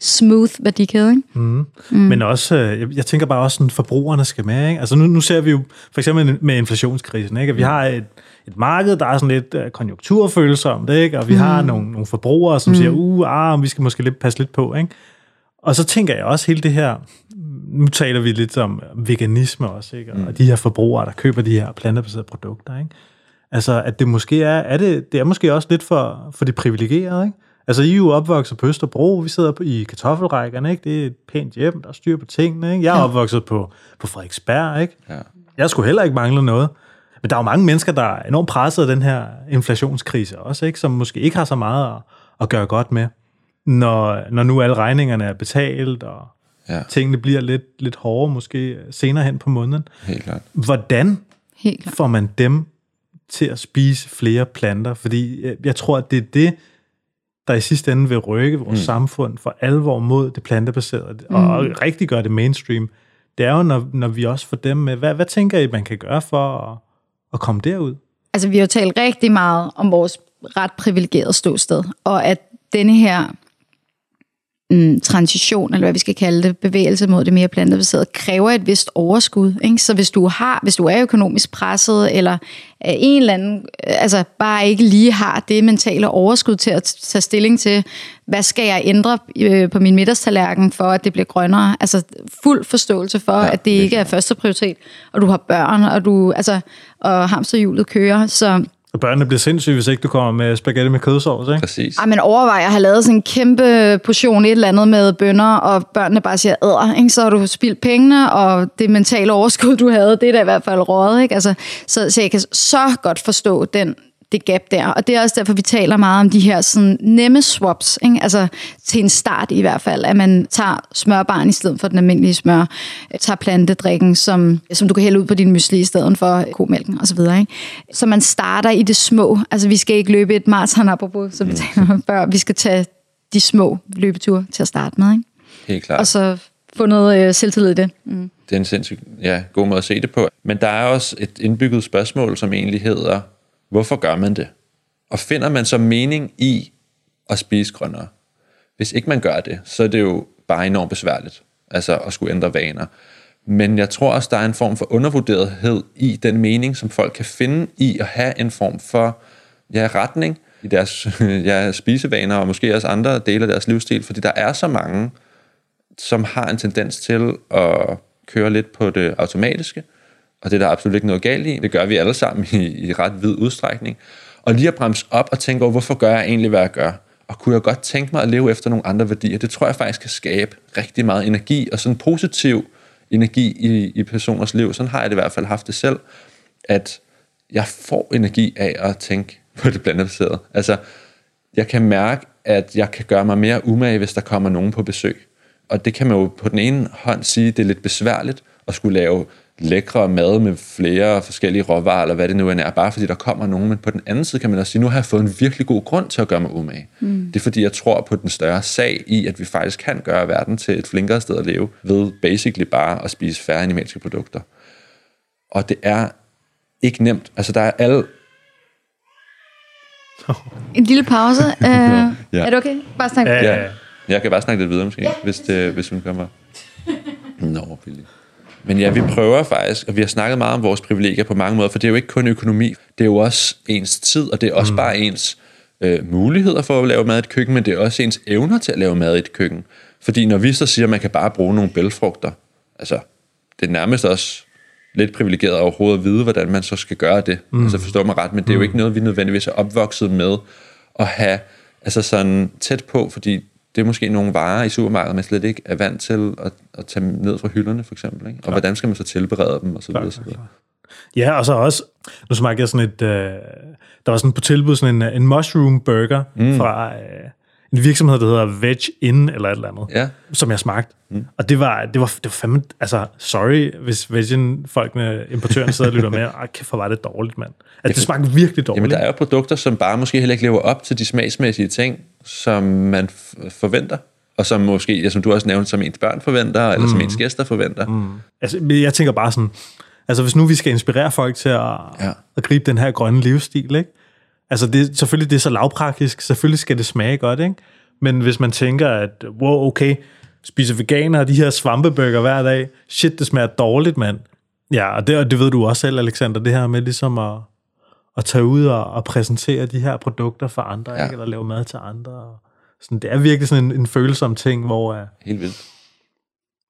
smooth værdikæde. Ikke? Mm. Mm. Men også, øh, jeg, jeg tænker bare også, at forbrugerne skal med. Ikke? Altså nu, nu ser vi jo for eksempel med inflationskrisen, ikke? at vi mm. har et, et marked, der er sådan lidt uh, konjunkturfølsomt, ikke? og vi mm. har nogle, nogle forbrugere, som mm. siger, uh, ah, vi skal måske lidt passe lidt på. Ikke? Og så tænker jeg også hele det her nu taler vi lidt om veganisme også, ikke? Og mm. de her forbrugere, der køber de her plantebaserede produkter, ikke? Altså, at det måske er, er det, det er måske også lidt for, for de privilegerede, ikke? Altså, I er jo opvokset på Østerbro, vi sidder på, i kartoffelrækkerne, ikke? Det er et pænt hjem, der er styr på tingene, ikke? Jeg er ja. opvokset på, på Frederiksberg, ikke? Ja. Jeg skulle heller ikke mangle noget. Men der er jo mange mennesker, der er enormt presset af den her inflationskrise også, ikke? Som måske ikke har så meget at, at gøre godt med, når, når nu alle regningerne er betalt, og ja. tingene bliver lidt, lidt hårdere måske senere hen på måneden. Helt klart. Hvordan Helt klart. får man dem til at spise flere planter? Fordi jeg, jeg tror, at det er det, der i sidste ende vil rykke vores mm. samfund for alvor mod det plantebaserede, mm. og, og rigtig gøre det mainstream. Det er jo, når, når vi også får dem med. Hvad, hvad tænker I, man kan gøre for at, at komme derud? Altså, vi har jo talt rigtig meget om vores ret privilegerede ståsted, og at denne her mm, transition, eller hvad vi skal kalde det, bevægelse mod det mere plantebaserede, kræver et vist overskud. Ikke? Så hvis du har, hvis du er økonomisk presset, eller en eller anden, altså bare ikke lige har det mentale overskud til at tage stilling til, hvad skal jeg ændre øh, på min middagstallerken for, at det bliver grønnere? Altså fuld forståelse for, ja, at det ikke er første prioritet, og du har børn, og du, altså, og hamsterhjulet kører, så børnene bliver sindssyge, hvis ikke du kommer med spaghetti med kødsovs, ikke? Præcis. Ej, men overvej at have lavet sådan en kæmpe portion et eller andet med bønder, og børnene bare siger, æder, ikke? så har du spildt pengene, og det mentale overskud, du havde, det er da i hvert fald rådet. Ikke? Altså, så, så jeg kan så godt forstå den det gap der. Og det er også derfor, vi taler meget om de her sådan, nemme swaps. Ikke? Altså til en start i hvert fald, at man tager smørbarn i stedet for den almindelige smør. Tager plantedrikken, som, som du kan hælde ud på din mysli i stedet for komælken osv. Så, ikke? så man starter i det små. Altså vi skal ikke løbe et maraton apropos, som vi mm. talte om før. Vi skal tage de små løbeture til at starte med. Ikke? Helt klart. Og så få noget øh, selvtillid i det. Mm. Det er en sindssygt ja, god måde at se det på. Men der er også et indbygget spørgsmål, som egentlig hedder, Hvorfor gør man det? Og finder man så mening i at spise grønnere? Hvis ikke man gør det, så er det jo bare enormt besværligt, altså at skulle ændre vaner. Men jeg tror også, der er en form for undervurderethed i den mening, som folk kan finde i at have en form for ja, retning i deres ja, spisevaner, og måske også andre dele af deres livsstil, fordi der er så mange, som har en tendens til at køre lidt på det automatiske, og det er der absolut ikke noget galt i. Det gør vi alle sammen i, i ret vid udstrækning. Og lige at bremse op og tænke over, hvorfor gør jeg egentlig, hvad jeg gør? Og kunne jeg godt tænke mig at leve efter nogle andre værdier? Det tror jeg faktisk kan skabe rigtig meget energi, og sådan positiv energi i, i personers liv. Sådan har jeg det i hvert fald haft det selv, at jeg får energi af at tænke på det blandebaserede. Altså, jeg kan mærke, at jeg kan gøre mig mere umage, hvis der kommer nogen på besøg. Og det kan man jo på den ene hånd sige, det er lidt besværligt at skulle lave lækre mad med flere forskellige råvarer, eller hvad det nu end er, bare fordi der kommer nogen. Men på den anden side kan man også sige, nu har jeg fået en virkelig god grund til at gøre mig umage. Mm. Det er fordi, jeg tror på den større sag i, at vi faktisk kan gøre verden til et flinkere sted at leve, ved basically bare at spise færre animalske produkter. Og det er ikke nemt. Altså, der er alle... En lille pause. Uh, ja. Er det okay? Bare snak. Ja, ja, ja. Jeg kan bare snakke lidt videre måske, ja. hvis, det, hvis hun kommer. Nå, Billy. Men ja, vi prøver faktisk, og vi har snakket meget om vores privilegier på mange måder, for det er jo ikke kun økonomi, det er jo også ens tid, og det er også mm. bare ens øh, muligheder for at lave mad i et køkken, men det er også ens evner til at lave mad i et køkken. Fordi når vi så siger, at man kan bare bruge nogle bælfrugter, altså det er nærmest også lidt privilegeret overhovedet at vide, hvordan man så skal gøre det. Mm. Altså forstår mig ret, men det er jo mm. ikke noget, vi nødvendigvis er opvokset med at have altså sådan tæt på, fordi det er måske nogle varer i supermarkedet, man slet ikke er vant til at, at tage ned fra hylderne, for eksempel. Ikke? Og hvordan skal man så tilberede dem, og så videre. Så videre. Ja, og så også, nu smagte jeg sådan et, øh, der var sådan på tilbud sådan en, en mushroom burger mm. fra øh, en virksomhed, der hedder Veg In, eller et eller andet, ja. som jeg smagte. Mm. Og det var, det var, det var fandme, altså, sorry, hvis Vegin, folkene, importøren sidder og lytter med, ej, kæft, hvor var det dårligt, mand. Altså, det smagte virkelig dårligt. Jamen, der er jo produkter, som bare måske heller ikke lever op til de smagsmæssige ting, som man forventer og som måske, ja, som du også nævnte, som ens børn forventer, eller mm. som ens gæster forventer. Mm. Altså, jeg tænker bare sådan, altså hvis nu vi skal inspirere folk til at, ja. at gribe den her grønne livsstil, ikke? Altså det, selvfølgelig det er så lavpraktisk, selvfølgelig skal det smage godt, ikke? Men hvis man tænker, at wow, okay, spiser veganer de her svampebøger hver dag, shit, det smager dårligt, mand. Ja, og det, og det ved du også selv, Alexander, det her med ligesom at, at tage ud og, og præsentere de her produkter for andre, ja. ikke? eller lave mad til andre. Og sådan, det er virkelig sådan en, en følsom ting, hvor... Helt vildt.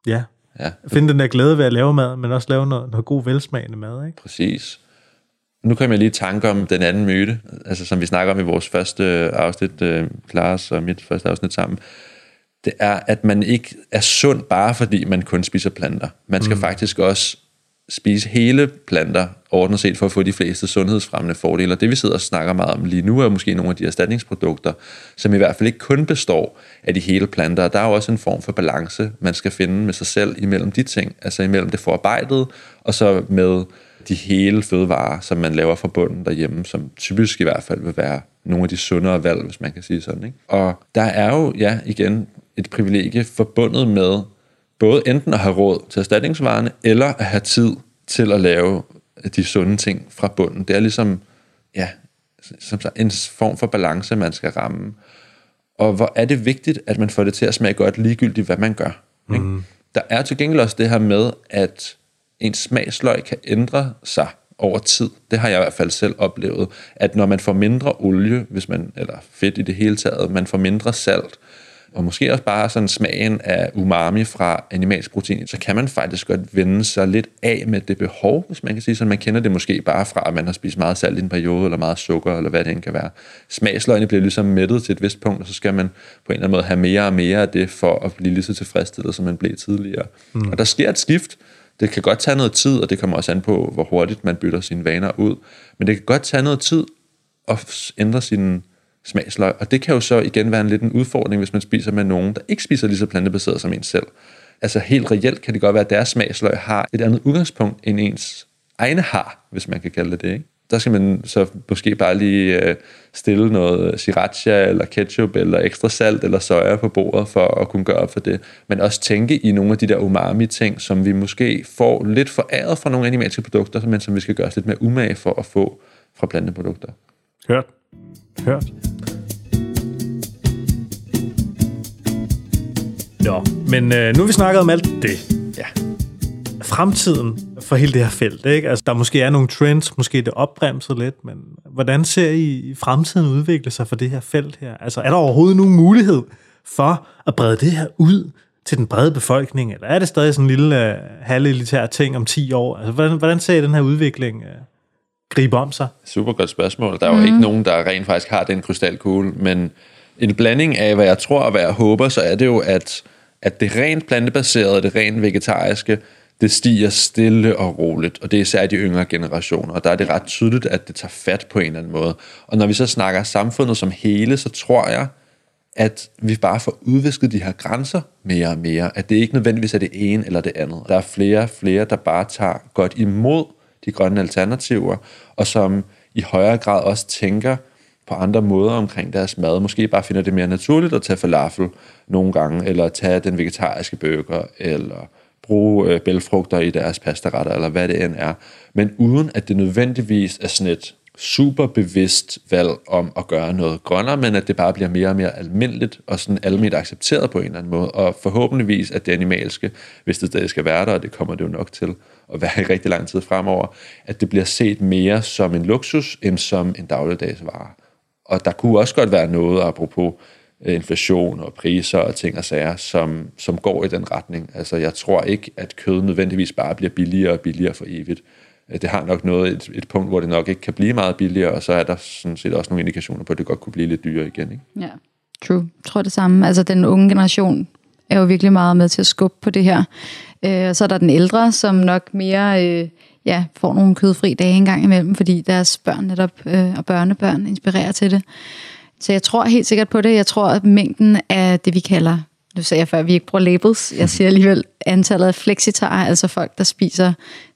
Ja. Ja, Finde den der glæde ved at lave mad, men også lave noget, noget god velsmagende mad, ikke? præcis. Nu kommer jeg lige i tanke om den anden myte, altså som vi snakker om i vores første afsnit, øh, Klares og mit første afsnit sammen. Det er, at man ikke er sund bare fordi man kun spiser planter. Man skal mm. faktisk også spise hele planter ordnet set for at få de fleste sundhedsfremmende fordele. Og det vi sidder og snakker meget om lige nu er måske nogle af de erstatningsprodukter, som i hvert fald ikke kun består af de hele planter. Der er jo også en form for balance, man skal finde med sig selv imellem de ting, altså imellem det forarbejdede, og så med de hele fødevarer, som man laver fra bunden derhjemme, som typisk i hvert fald vil være nogle af de sundere valg, hvis man kan sige sådan. Ikke? Og der er jo, ja, igen, et privilegie forbundet med både enten at have råd til erstatningsvarerne, eller at have tid til at lave de sunde ting fra bunden. Det er ligesom, ja, som sagt, en form for balance, man skal ramme. Og hvor er det vigtigt, at man får det til at smage godt, ligegyldigt hvad man gør. Ikke? Mm. Der er til gengæld også det her med, at ens smagsløg kan ændre sig over tid. Det har jeg i hvert fald selv oplevet, at når man får mindre olie, hvis man, eller fedt i det hele taget, man får mindre salt, og måske også bare sådan smagen af umami fra animalsk protein, så kan man faktisk godt vende sig lidt af med det behov, hvis man kan sige sådan. Man kender det måske bare fra, at man har spist meget salt i en periode, eller meget sukker, eller hvad det end kan være. Smagsløgene bliver ligesom mættet til et vist punkt, og så skal man på en eller anden måde have mere og mere af det, for at blive lige så tilfredsstillet, som man blev tidligere. Mm. Og der sker et skift, det kan godt tage noget tid, og det kommer også an på, hvor hurtigt man bytter sine vaner ud. Men det kan godt tage noget tid at ændre sine smagsløg. Og det kan jo så igen være en lidt en udfordring, hvis man spiser med nogen, der ikke spiser lige så plantebaseret som en selv. Altså helt reelt kan det godt være, at deres smagsløg har et andet udgangspunkt, end ens egne har, hvis man kan kalde det det. Ikke? Der skal man så måske bare lige øh, stille noget sriracha, eller ketchup, eller ekstra salt, eller soja på bordet, for at kunne gøre op for det. Men også tænke i nogle af de der umami-ting, som vi måske får lidt foræret fra nogle animalske produkter, men som vi skal gøre os lidt mere umage for at få fra planteprodukter. Hørt. Hørt. Nå, men øh, nu har vi snakket om alt det. Ja. Fremtiden for hele det her felt, ikke? Altså, der måske er nogle trends, måske det opbremset lidt, men hvordan ser I fremtiden udvikle sig for det her felt her? Altså, er der overhovedet nogen mulighed for at brede det her ud til den brede befolkning, eller er det stadig sådan en lille uh, halvelitær ting om 10 år? Altså, hvordan, hvordan ser I den her udvikling uh, gribe om sig? Super godt spørgsmål. Der er jo mm. ikke nogen, der rent faktisk har den krystalkugle, men en blanding af, hvad jeg tror og hvad jeg håber, så er det jo, at, at det rent plantebaserede, det rent vegetariske, det stiger stille og roligt, og det er især de yngre generationer, og der er det ret tydeligt, at det tager fat på en eller anden måde. Og når vi så snakker samfundet som hele, så tror jeg, at vi bare får udvisket de her grænser mere og mere, at det ikke nødvendigvis er det ene eller det andet. Der er flere og flere, der bare tager godt imod de grønne alternativer, og som i højere grad også tænker på andre måder omkring deres mad. Måske bare finder det mere naturligt at tage falafel nogle gange, eller tage den vegetariske burger, eller bruge øh, bælfrugter i deres pastaretter, eller hvad det end er. Men uden at det nødvendigvis er sådan et super bevidst valg om at gøre noget grønnere, men at det bare bliver mere og mere almindeligt og sådan almindeligt accepteret på en eller anden måde. Og forhåbentligvis at det animalske, hvis det stadig skal være der, og det kommer det jo nok til at være i rigtig lang tid fremover, at det bliver set mere som en luksus end som en dagligdagsvare. Og der kunne også godt være noget, apropos Øh, inflation og priser og ting og sager, som, som går i den retning. Altså jeg tror ikke, at kød nødvendigvis bare bliver billigere og billigere for evigt. Øh, det har nok noget et, et punkt, hvor det nok ikke kan blive meget billigere, og så er der sådan set også nogle indikationer på, at det godt kunne blive lidt dyrere igen. Ikke? Ja, true. Jeg tror det samme. Altså den unge generation er jo virkelig meget med til at skubbe på det her. Øh, og så er der den ældre, som nok mere øh, ja, får nogle kødfri dage en gang imellem, fordi deres børn netop øh, og børnebørn inspirerer til det. Så jeg tror helt sikkert på det. Jeg tror, at mængden af det, vi kalder, nu sagde jeg før, at vi ikke bruger labels, jeg siger alligevel antallet af flexitarer, altså folk, der spiser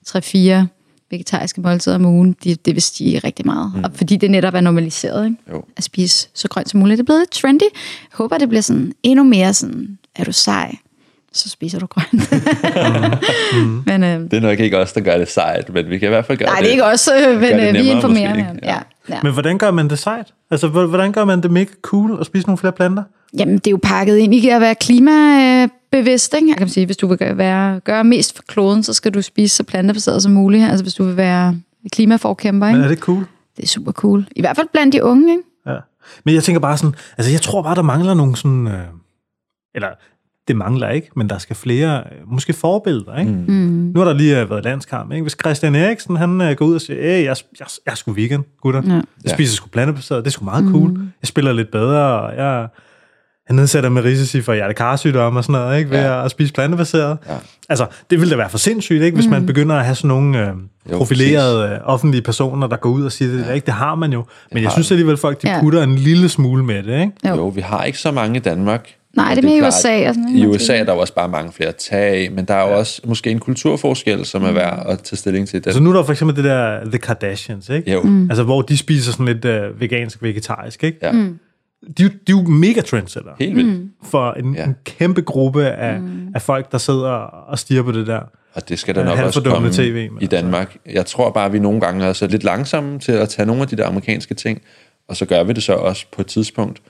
3-4 vegetariske måltider om ugen, det, det vil stige rigtig meget. Mm. Og fordi det netop er normaliseret, ikke? Jo. at spise så grønt som muligt. Det er blevet lidt trendy. Jeg håber, det bliver sådan endnu mere sådan, er du sej, så spiser du grønt. Mm. men, øh, Det er nok ikke os, der gør det sejt, men vi kan i hvert fald gøre nej, det. det er ikke også, øh, men det øh, vi informerer. måske, ikke? ja. Ja. Men hvordan gør man det sejt? Altså, hvor- hvordan gør man det mega cool at spise nogle flere planter? Jamen, det er jo pakket ind i at være klimabevidst. Ikke? Jeg kan sige, hvis du vil gøre, være, gøre mest for kloden, så skal du spise så plantebaseret som muligt. Altså, hvis du vil være klimaforkæmper. Men Ikke? er det cool? Det er super cool. I hvert fald blandt de unge. Ikke? Ja. Men jeg tænker bare sådan, altså jeg tror bare, der mangler nogle sådan, øh, eller det mangler ikke, men der skal flere, måske forbilleder, ikke? Mm. Nu har der lige øh, været landskamp, ikke? Hvis Christian Eriksen, han øh, går ud og siger, hey, jeg, jeg, jeg er sgu vegan, gutter. Ja. Jeg spiser sgu plantebaseret, det er sgu meget cool. Mm. Jeg spiller lidt bedre, og jeg, jeg nedsætter med risici for hjertekarsygdomme og sådan noget, ikke? Ved Ja. at spise plantebaseret. Ja. Altså, det ville da være for sindssygt, ikke? Hvis man begynder at have sådan nogle øh, Jo, profilerede øh, offentlige personer, der går ud og siger det, ja. ikke? Det har man jo. Men jeg har synes det. alligevel, folk de Ja. putter en lille smule med det, ikke? Jo. Jo, vi har ikke så mange i Danmark. Nej, Og det er mere i USA og sådan? I USA er der også bare mange flere af, men der er jo også måske en kulturforskel, som er værd at tage stilling til. Den. Så nu er der for eksempel det der The Kardashians, ikke? Jo, mm. Altså, hvor de spiser sådan lidt øh, vegansk, vegetarisk, ikke? ja, Mm. De, er jo- de er jo mega trendsetter helt vildt. for en, ja. Ja. en kæmpe gruppe af, mm. af folk, der sidder og stiger på det der. Og det skal der Ja, nok også komme TV, i Danmark. Jeg tror bare, at vi nogle gange er så lidt langsomme til at tage nogle af de der amerikanske ting, og så gør vi det så også på et tidspunkt.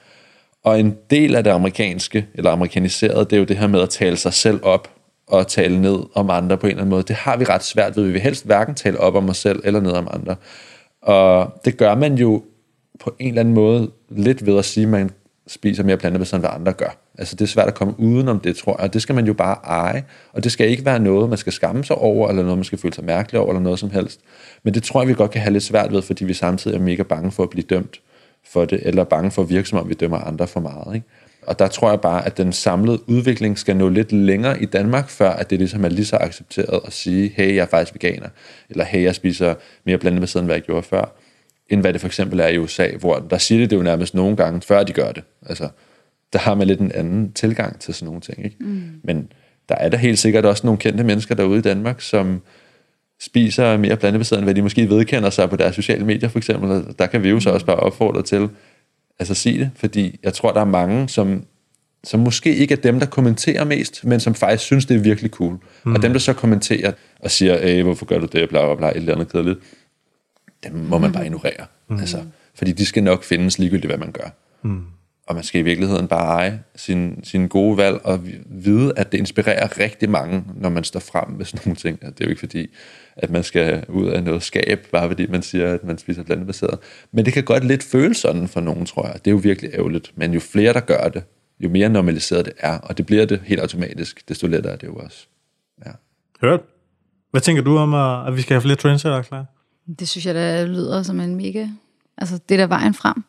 Og en del af det amerikanske, eller amerikaniserede, det er jo det her med at tale sig selv op og tale ned om andre på en eller anden måde. Det har vi ret svært ved. Vi vil helst hverken tale op om os selv eller ned om andre. Og det gør man jo på en eller anden måde lidt ved at sige, at man spiser mere plantebaseret, end hvad andre gør. Altså det er svært at komme udenom det, tror jeg. Og det skal man jo bare eje. Og det skal ikke være noget, man skal skamme sig over, eller noget, man skal føle sig mærkelig over, eller noget som helst. Men det tror jeg, vi godt kan have lidt svært ved, fordi vi samtidig er mega bange for at blive dømt for det, eller bange for at virke som om, vi dømmer andre for meget. Ikke? Og der tror jeg bare, at den samlede udvikling skal nå lidt længere i Danmark, før at det ligesom er lige så accepteret at sige, hey, jeg er faktisk veganer, eller hey, jeg spiser mere plantebaseret, end hvad jeg gjorde før, end hvad det for eksempel er i USA, hvor der siger de det jo nærmest nogle gange, før de gør det. Altså, der har man lidt en anden tilgang til sådan nogle ting. Ikke? Mm. Men der er der helt sikkert også nogle kendte mennesker derude i Danmark, som spiser mere plantebaseret, end hvad de måske vedkender sig på deres sociale medier, for eksempel. Der kan vi jo så også bare opfordre til altså sige det, fordi jeg tror, der er mange, som, som måske ikke er dem, der kommenterer mest, men som faktisk synes, det er virkelig cool. Mm. Og dem, der så kommenterer og siger, Æh, hvorfor gør du det, bla bla bla, et eller andet kedeligt, dem må man bare ignorere. Mm. Altså, fordi de skal nok findes ligegyldigt, hvad man gør. Mm. Og man skal i virkeligheden bare eje sin, sin gode valg og vi- vide, at det inspirerer rigtig mange, når man står frem med sådan nogle ting. Det er jo ikke fordi, at man skal ud af noget skab, bare fordi man siger, at man spiser plantebaseret. Men det kan godt lidt føles sådan for nogen, tror jeg. Det er jo virkelig ærgerligt. Men jo flere, der gør det, jo mere normaliseret det er, og det bliver det helt automatisk, desto lettere er det jo også. Ja. Hørt. Hvad tænker du om, at, at vi skal have flere trendsetter, klar? Det synes jeg, der lyder som en mega... Altså, det er der vejen frem.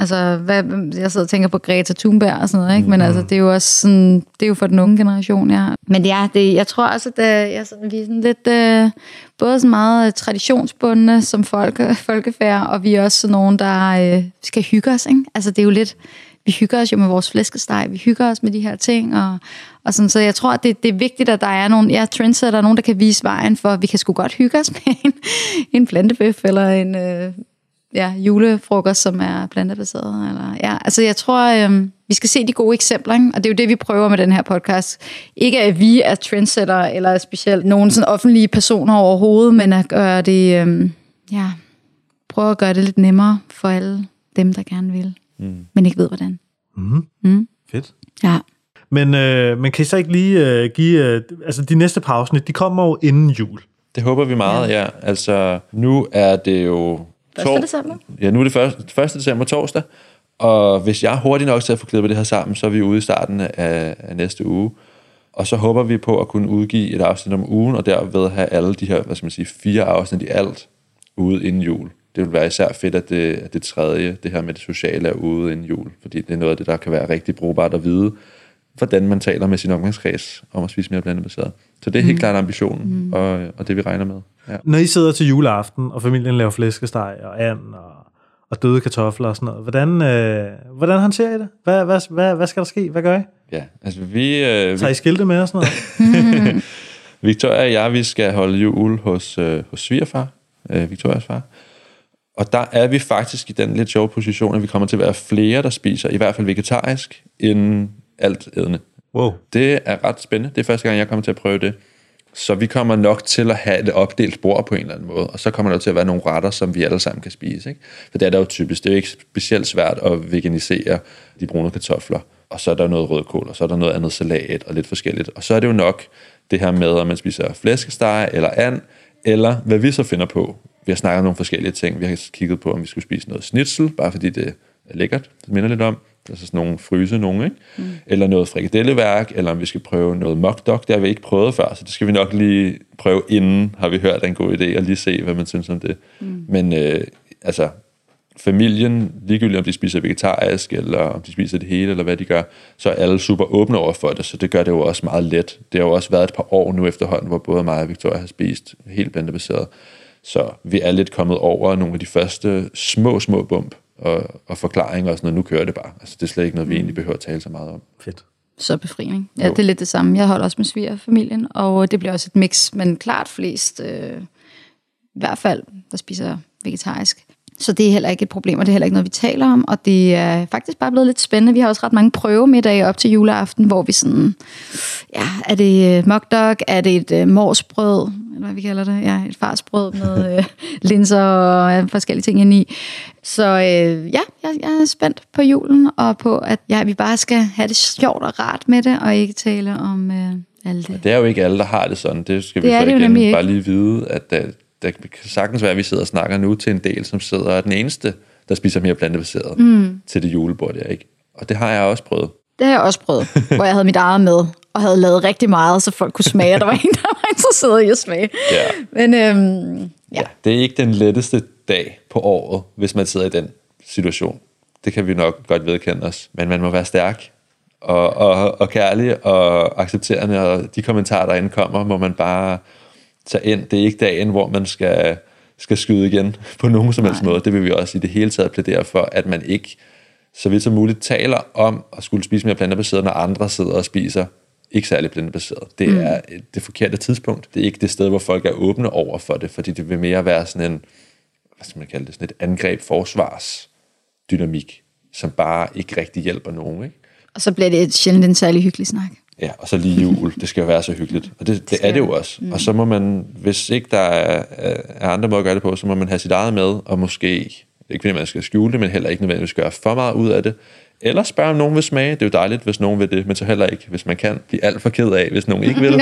Altså, hvad, jeg sidder og tænker på Greta Thunberg og sådan noget, ikke? Men altså, det er jo også sådan, det er jo for den unge generation, ja. Men ja, det, jeg tror også, at øh, jeg er sådan, vi er sådan lidt, øh, både sådan meget øh, traditionsbundne som folke, folkefærd, og vi er også sådan nogen, der øh, skal hygge os, ikke? Altså, det er jo lidt, vi hygger os jo med vores flæskesteg, vi hygger os med de her ting, og, og sådan, så jeg tror, at det, det er vigtigt, at der er nogle, ja, trendsetter, nogen, der kan vise vejen for, at vi kan sgu godt hygge os med en, en plantebøf, eller en øh, ja, julefrokost, som er plantebaseret. Eller, ja, altså jeg tror, øh, vi skal se de gode eksempler, ikke? og det er jo det, vi prøver med den her podcast. Ikke at vi er trendsetter, eller specielt nogen sådan offentlige personer overhovedet, men at gøre det, øh, ja, prøve at gøre det lidt nemmere for alle dem, der gerne vil, mm. men ikke ved hvordan. Fedt. Ja. Men, øh, men kan I så ikke lige øh, give... Øh, altså, de næste par afsnit, de kommer jo inden jul. Det håber vi meget, ja. ja. Altså, nu er det jo... 1. december? Ja, nu er det 1. 1. december torsdag, og hvis jeg er hurtig nok til at få klippet det her sammen, så er vi ude i starten af, af næste uge. Og så håber vi på at kunne udgive et afsnit om ugen, og derved have alle de her, hvad skal man sige, fire afsnit i alt ude inden jul. Det vil være især fedt, at det, at det tredje, det her med det sociale, er ude inden jul, fordi det er noget af det, der kan være rigtig brugbart at vide, hvordan man taler med sin omgangskreds om at spise mere plantebaseret. Så det er helt klart ambitionen, mm. og, og det vi regner med. Ja. Når I sidder til juleaften, og familien laver flæskesteg og and og, og døde kartofler og sådan noget, hvordan, øh, hvordan håndterer I det? Hvad, hvad, hvad, hvad skal der ske? Hvad gør I? Ja, altså vi, øh, vi Tager I skilte med og sådan noget? Victoria og jeg, vi skal holde jul hos, øh, hos svigerfar, øh, Victorias far. Og der er vi faktisk i den lidt sjove position, at vi kommer til at være flere, der spiser, i hvert fald vegetarisk, end alt ædende. Wow. Det er ret spændende. Det er første gang, jeg kommer til at prøve det. Så vi kommer nok til at have et opdelt bord på en eller anden måde, og så kommer der til at være nogle retter, som vi alle sammen kan spise. Ikke? For det er der jo typisk. Det er jo ikke specielt svært at veganisere de brune kartofler. Og så er der noget rødkål, og så er der noget andet salat og lidt forskelligt. Og så er det jo nok det her med, om man spiser flæskesteg eller and, eller hvad vi så finder på. Vi har snakket om nogle forskellige ting. Vi har kigget på, om vi skulle spise noget schnitzel, bare fordi det er lækkert. Det minder lidt om. Altså sådan nogle fryse nogle, ikke? Mm. Eller noget frikadelleværk, eller om vi skal prøve noget mock dog, det har vi ikke prøvet før, så det skal vi nok lige prøve inden, har vi hørt er en god idé, og lige se, hvad man synes om det. Mm. Men øh, altså, familien, ligegyldigt om de spiser vegetarisk, eller om de spiser det hele, eller hvad de gør, så er alle super åbne over for det, så det gør det jo også meget let. Det har jo også været et par år nu efterhånden, hvor både mig og Victoria har spist helt plantebaseret. Så vi er lidt kommet over nogle af de første små, små bump og, og forklaringer og sådan noget. Nu kører det bare. Altså, det er slet ikke noget, vi egentlig behøver at tale så meget om. Fedt. Så befriende. Ja, Jo. det er lidt det samme. Jeg holder også med svigerfamilien, og det bliver også et mix, men klart flest, øh, i hvert fald, der spiser vegetarisk. Så det er heller ikke et problem, og det er heller ikke noget, vi taler om. Og det er faktisk bare blevet lidt spændende. Vi har også ret mange prøvemiddage op til juleaften, hvor vi sådan, ja, er det øh, mock dog, er det et øh, morsbrød, eller hvad vi kalder det, ja, et farsbrød med øh, linser og øh, forskellige ting ind i. Så øh, ja, jeg, jeg er spændt på julen, og på, at ja, vi bare skal have det sjovt og rart med det, og ikke tale om øh, alt det. Det er jo ikke alle, der har det sådan. Det skal Det vi så igen nemlig ikke. bare lige vide, at der, der kan sagtens være, at vi sidder og snakker nu til en del, som sidder og er den eneste, der spiser mere plantebaseret mm. til det julebord der, ikke? Og det har jeg også prøvet. Det har jeg også prøvet, hvor jeg havde mit eget med, og havde lavet rigtig meget, så folk kunne smage, og der var en, der var interesseret i at smage. Ja. Men øhm, ja, Ja, det er ikke den letteste dag på året, hvis man sidder i den situation. Det kan vi nok godt vedkende os. Men man må være stærk og, og, og kærlig og accepterende, og de kommentarer, der indkommer, må man bare tage ind. Det er ikke dagen, hvor man skal, skal skyde igen på nogen som helst Nej. måde. Det vil vi også i det hele taget plædere for, at man ikke så vidt som muligt taler om at skulle spise mere plantebaseret, når andre sidder og spiser ikke særlig plantebaseret. Det mm. er et- det forkerte tidspunkt. Det er ikke det sted, hvor folk er åbne over for det, fordi det vil mere være sådan en, hvad skal man kalde det, sådan et angreb forsvars dynamik, som bare ikke rigtig hjælper nogen. Ikke? og så bliver det et sjældent en særlig hyggelig snak. Ja, og så lige jul. Det skal jo være så hyggeligt. Og det, det er det jo også. Mm. Og så må man, hvis ikke der er, er andre måder at gøre det på, så må man have sit eget med, og måske, ikke fordi man skal skjule det, men heller ikke nødvendigvis gøre for meget ud af det. Eller spørge, om nogen vil smage. Det er jo dejligt, hvis nogen vil det, men så heller ikke, hvis man kan, blive alt for ked af, hvis nogen ikke vil.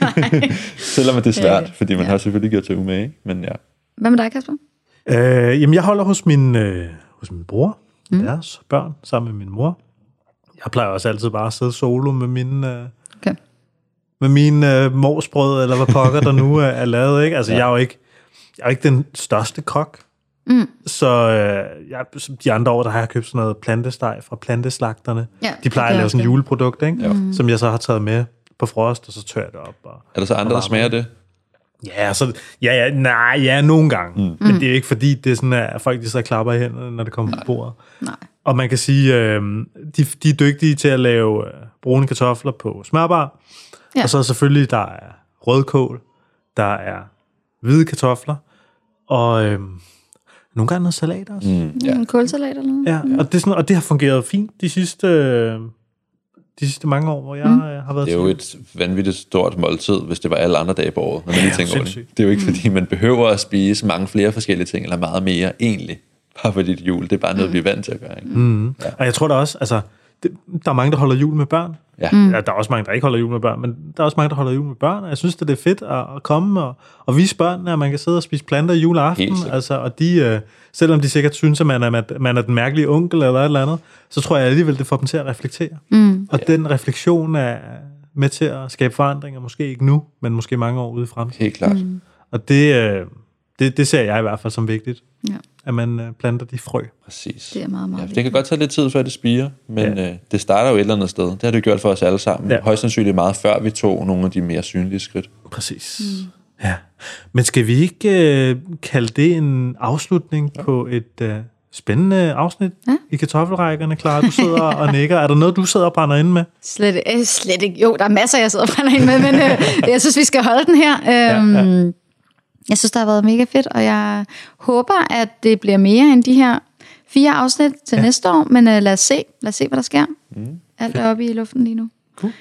Selvom det er svært, fordi man Ja. har selvfølgelig gjort sig umage. Men ja, Hvad med dig, Kasper? Øh, jamen, jeg holder hos min, øh, hos min bror, mm. deres børn, sammen med min mor. Jeg plejer også altid bare at sidde solo med mine, øh, Okay. med mine øh, morsbrød, eller hvad pokker der nu er, er lavet. Ikke? Altså, ja. jeg, er jo ikke, jeg er jo ikke den største kok. Mm. Så øh, jeg, som de andre år, der har jeg købt sådan noget plantesteg fra planteslagterne. Ja, de plejer at lave sådan et juleprodukt, ikke? Mm. som jeg så har taget med på frost, og så tør jeg det op. Og, er der så andre, der smager det? Ja, så, ja, ja, nej, ja, nogle gange. Mm. Men det er jo ikke fordi, det er sådan, at folk de så klapper i hænderne, når det kommer på bordet. Nej. Og man kan sige, øh, de, de er dygtige til at lave øh, brune kartofler på smørbar. Ja. Og så selvfølgelig, der er rødkål, der er hvide kartofler, og øh, nogle gange noget salat også. Mm. Mm, ja. En kålsalat eller noget? Ja, og det, er sådan, og det har fungeret fint de sidste, øh, de sidste mange år, hvor jeg mm. har været Det er jo et vanvittigt stort måltid, hvis det var alle andre dage på året, når man lige Ja, tænker over det. Det er jo ikke, fordi man behøver at spise mange flere forskellige ting, eller meget mere egentlig, bare fordi det er jul. Det er bare noget, vi er vant til at gøre. Ikke? Mm. Ja. Og jeg tror da også, altså, det, der er mange, der holder jul med børn. Ja. Mm. Ja, der er også mange, der ikke holder jul med børn, men der er også mange, der holder jul med børn, og jeg synes, det er fedt at, at komme og, og vise børnene, at man kan sidde og spise planter i juleaften. Altså, og de, øh, selvom de sikkert synes, at man er, man er den mærkelige onkel eller et eller andet, så tror jeg alligevel, det får dem til at reflektere. Mm. Og den refleksion er med til at skabe forandringer, måske ikke nu, men måske mange år ude i fremtiden. Helt klart. Mm. Og det, øh, det, det ser jeg i hvert fald som vigtigt, Ja, at man øh, planter de frø. Præcis. det er meget, meget Ja, det kan godt tage lidt tid, før det spiger, men ja. øh, det starter jo et eller andet sted. Det har det jo gjort for os alle sammen. Ja. Ja. Højst sandsynligt meget før vi tog nogle af de mere synlige skridt. Præcis. Mm. Ja. Men skal vi ikke øh, kalde det en afslutning ja. på et øh, spændende afsnit Ja. i kartoffelrækkerne, Clara? Du sidder og nikker. Er der noget, du sidder og brænder ind med? Slet, øh, slet ikke. Jo, der er masser, jeg sidder og brænder ind med, men øh, jeg synes, vi skal holde den her. Øhm, ja, ja. Jeg synes, det har været mega fedt, og jeg håber, at det bliver mere end de her fire afsnit til ja. næste år, men øh, lad os se. Lad os se, hvad der sker. Mm. Alt er oppe i luften lige nu. Cool.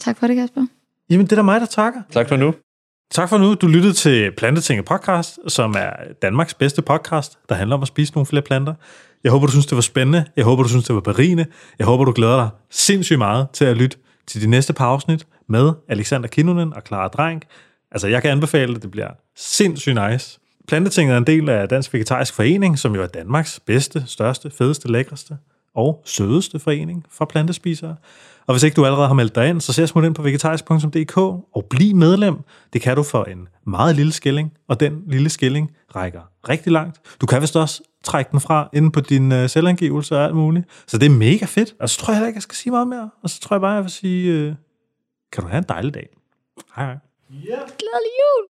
Tak for det, Kasper. Jamen, det er da mig, der takker. Tak for nu. Tak for nu. Du lyttede til Plantetinget podcast, som er Danmarks bedste podcast, der handler om at spise nogle flere planter. Jeg håber, du synes, det var spændende. Jeg håber, du synes, det var berigende. Jeg håber, du glæder dig sindssygt meget til at lytte til de næste par afsnit med Alexander Kinnunen og Clara Drank. Altså, jeg kan anbefale det. Det bliver sindssygt nice. Plantetinget er en del af Dansk Vegetarisk Forening, som jo er Danmarks bedste, største, fedeste, lækreste og sødeste forening for plantespisere. Og hvis ikke du allerede har meldt dig ind, så ser smut ind på vegetarisk.dk og bliv medlem. Det kan du for en meget lille skilling, og den lille skilling rækker rigtig langt. Du kan vist også trække den fra inde på din øh, selvangivelse og alt muligt. Så det er mega fedt. Og så tror jeg heller ikke, jeg skal sige meget mere. Og så tror jeg bare, jeg vil sige, øh, kan du have en dejlig dag. Hej hej. Glædelig jul!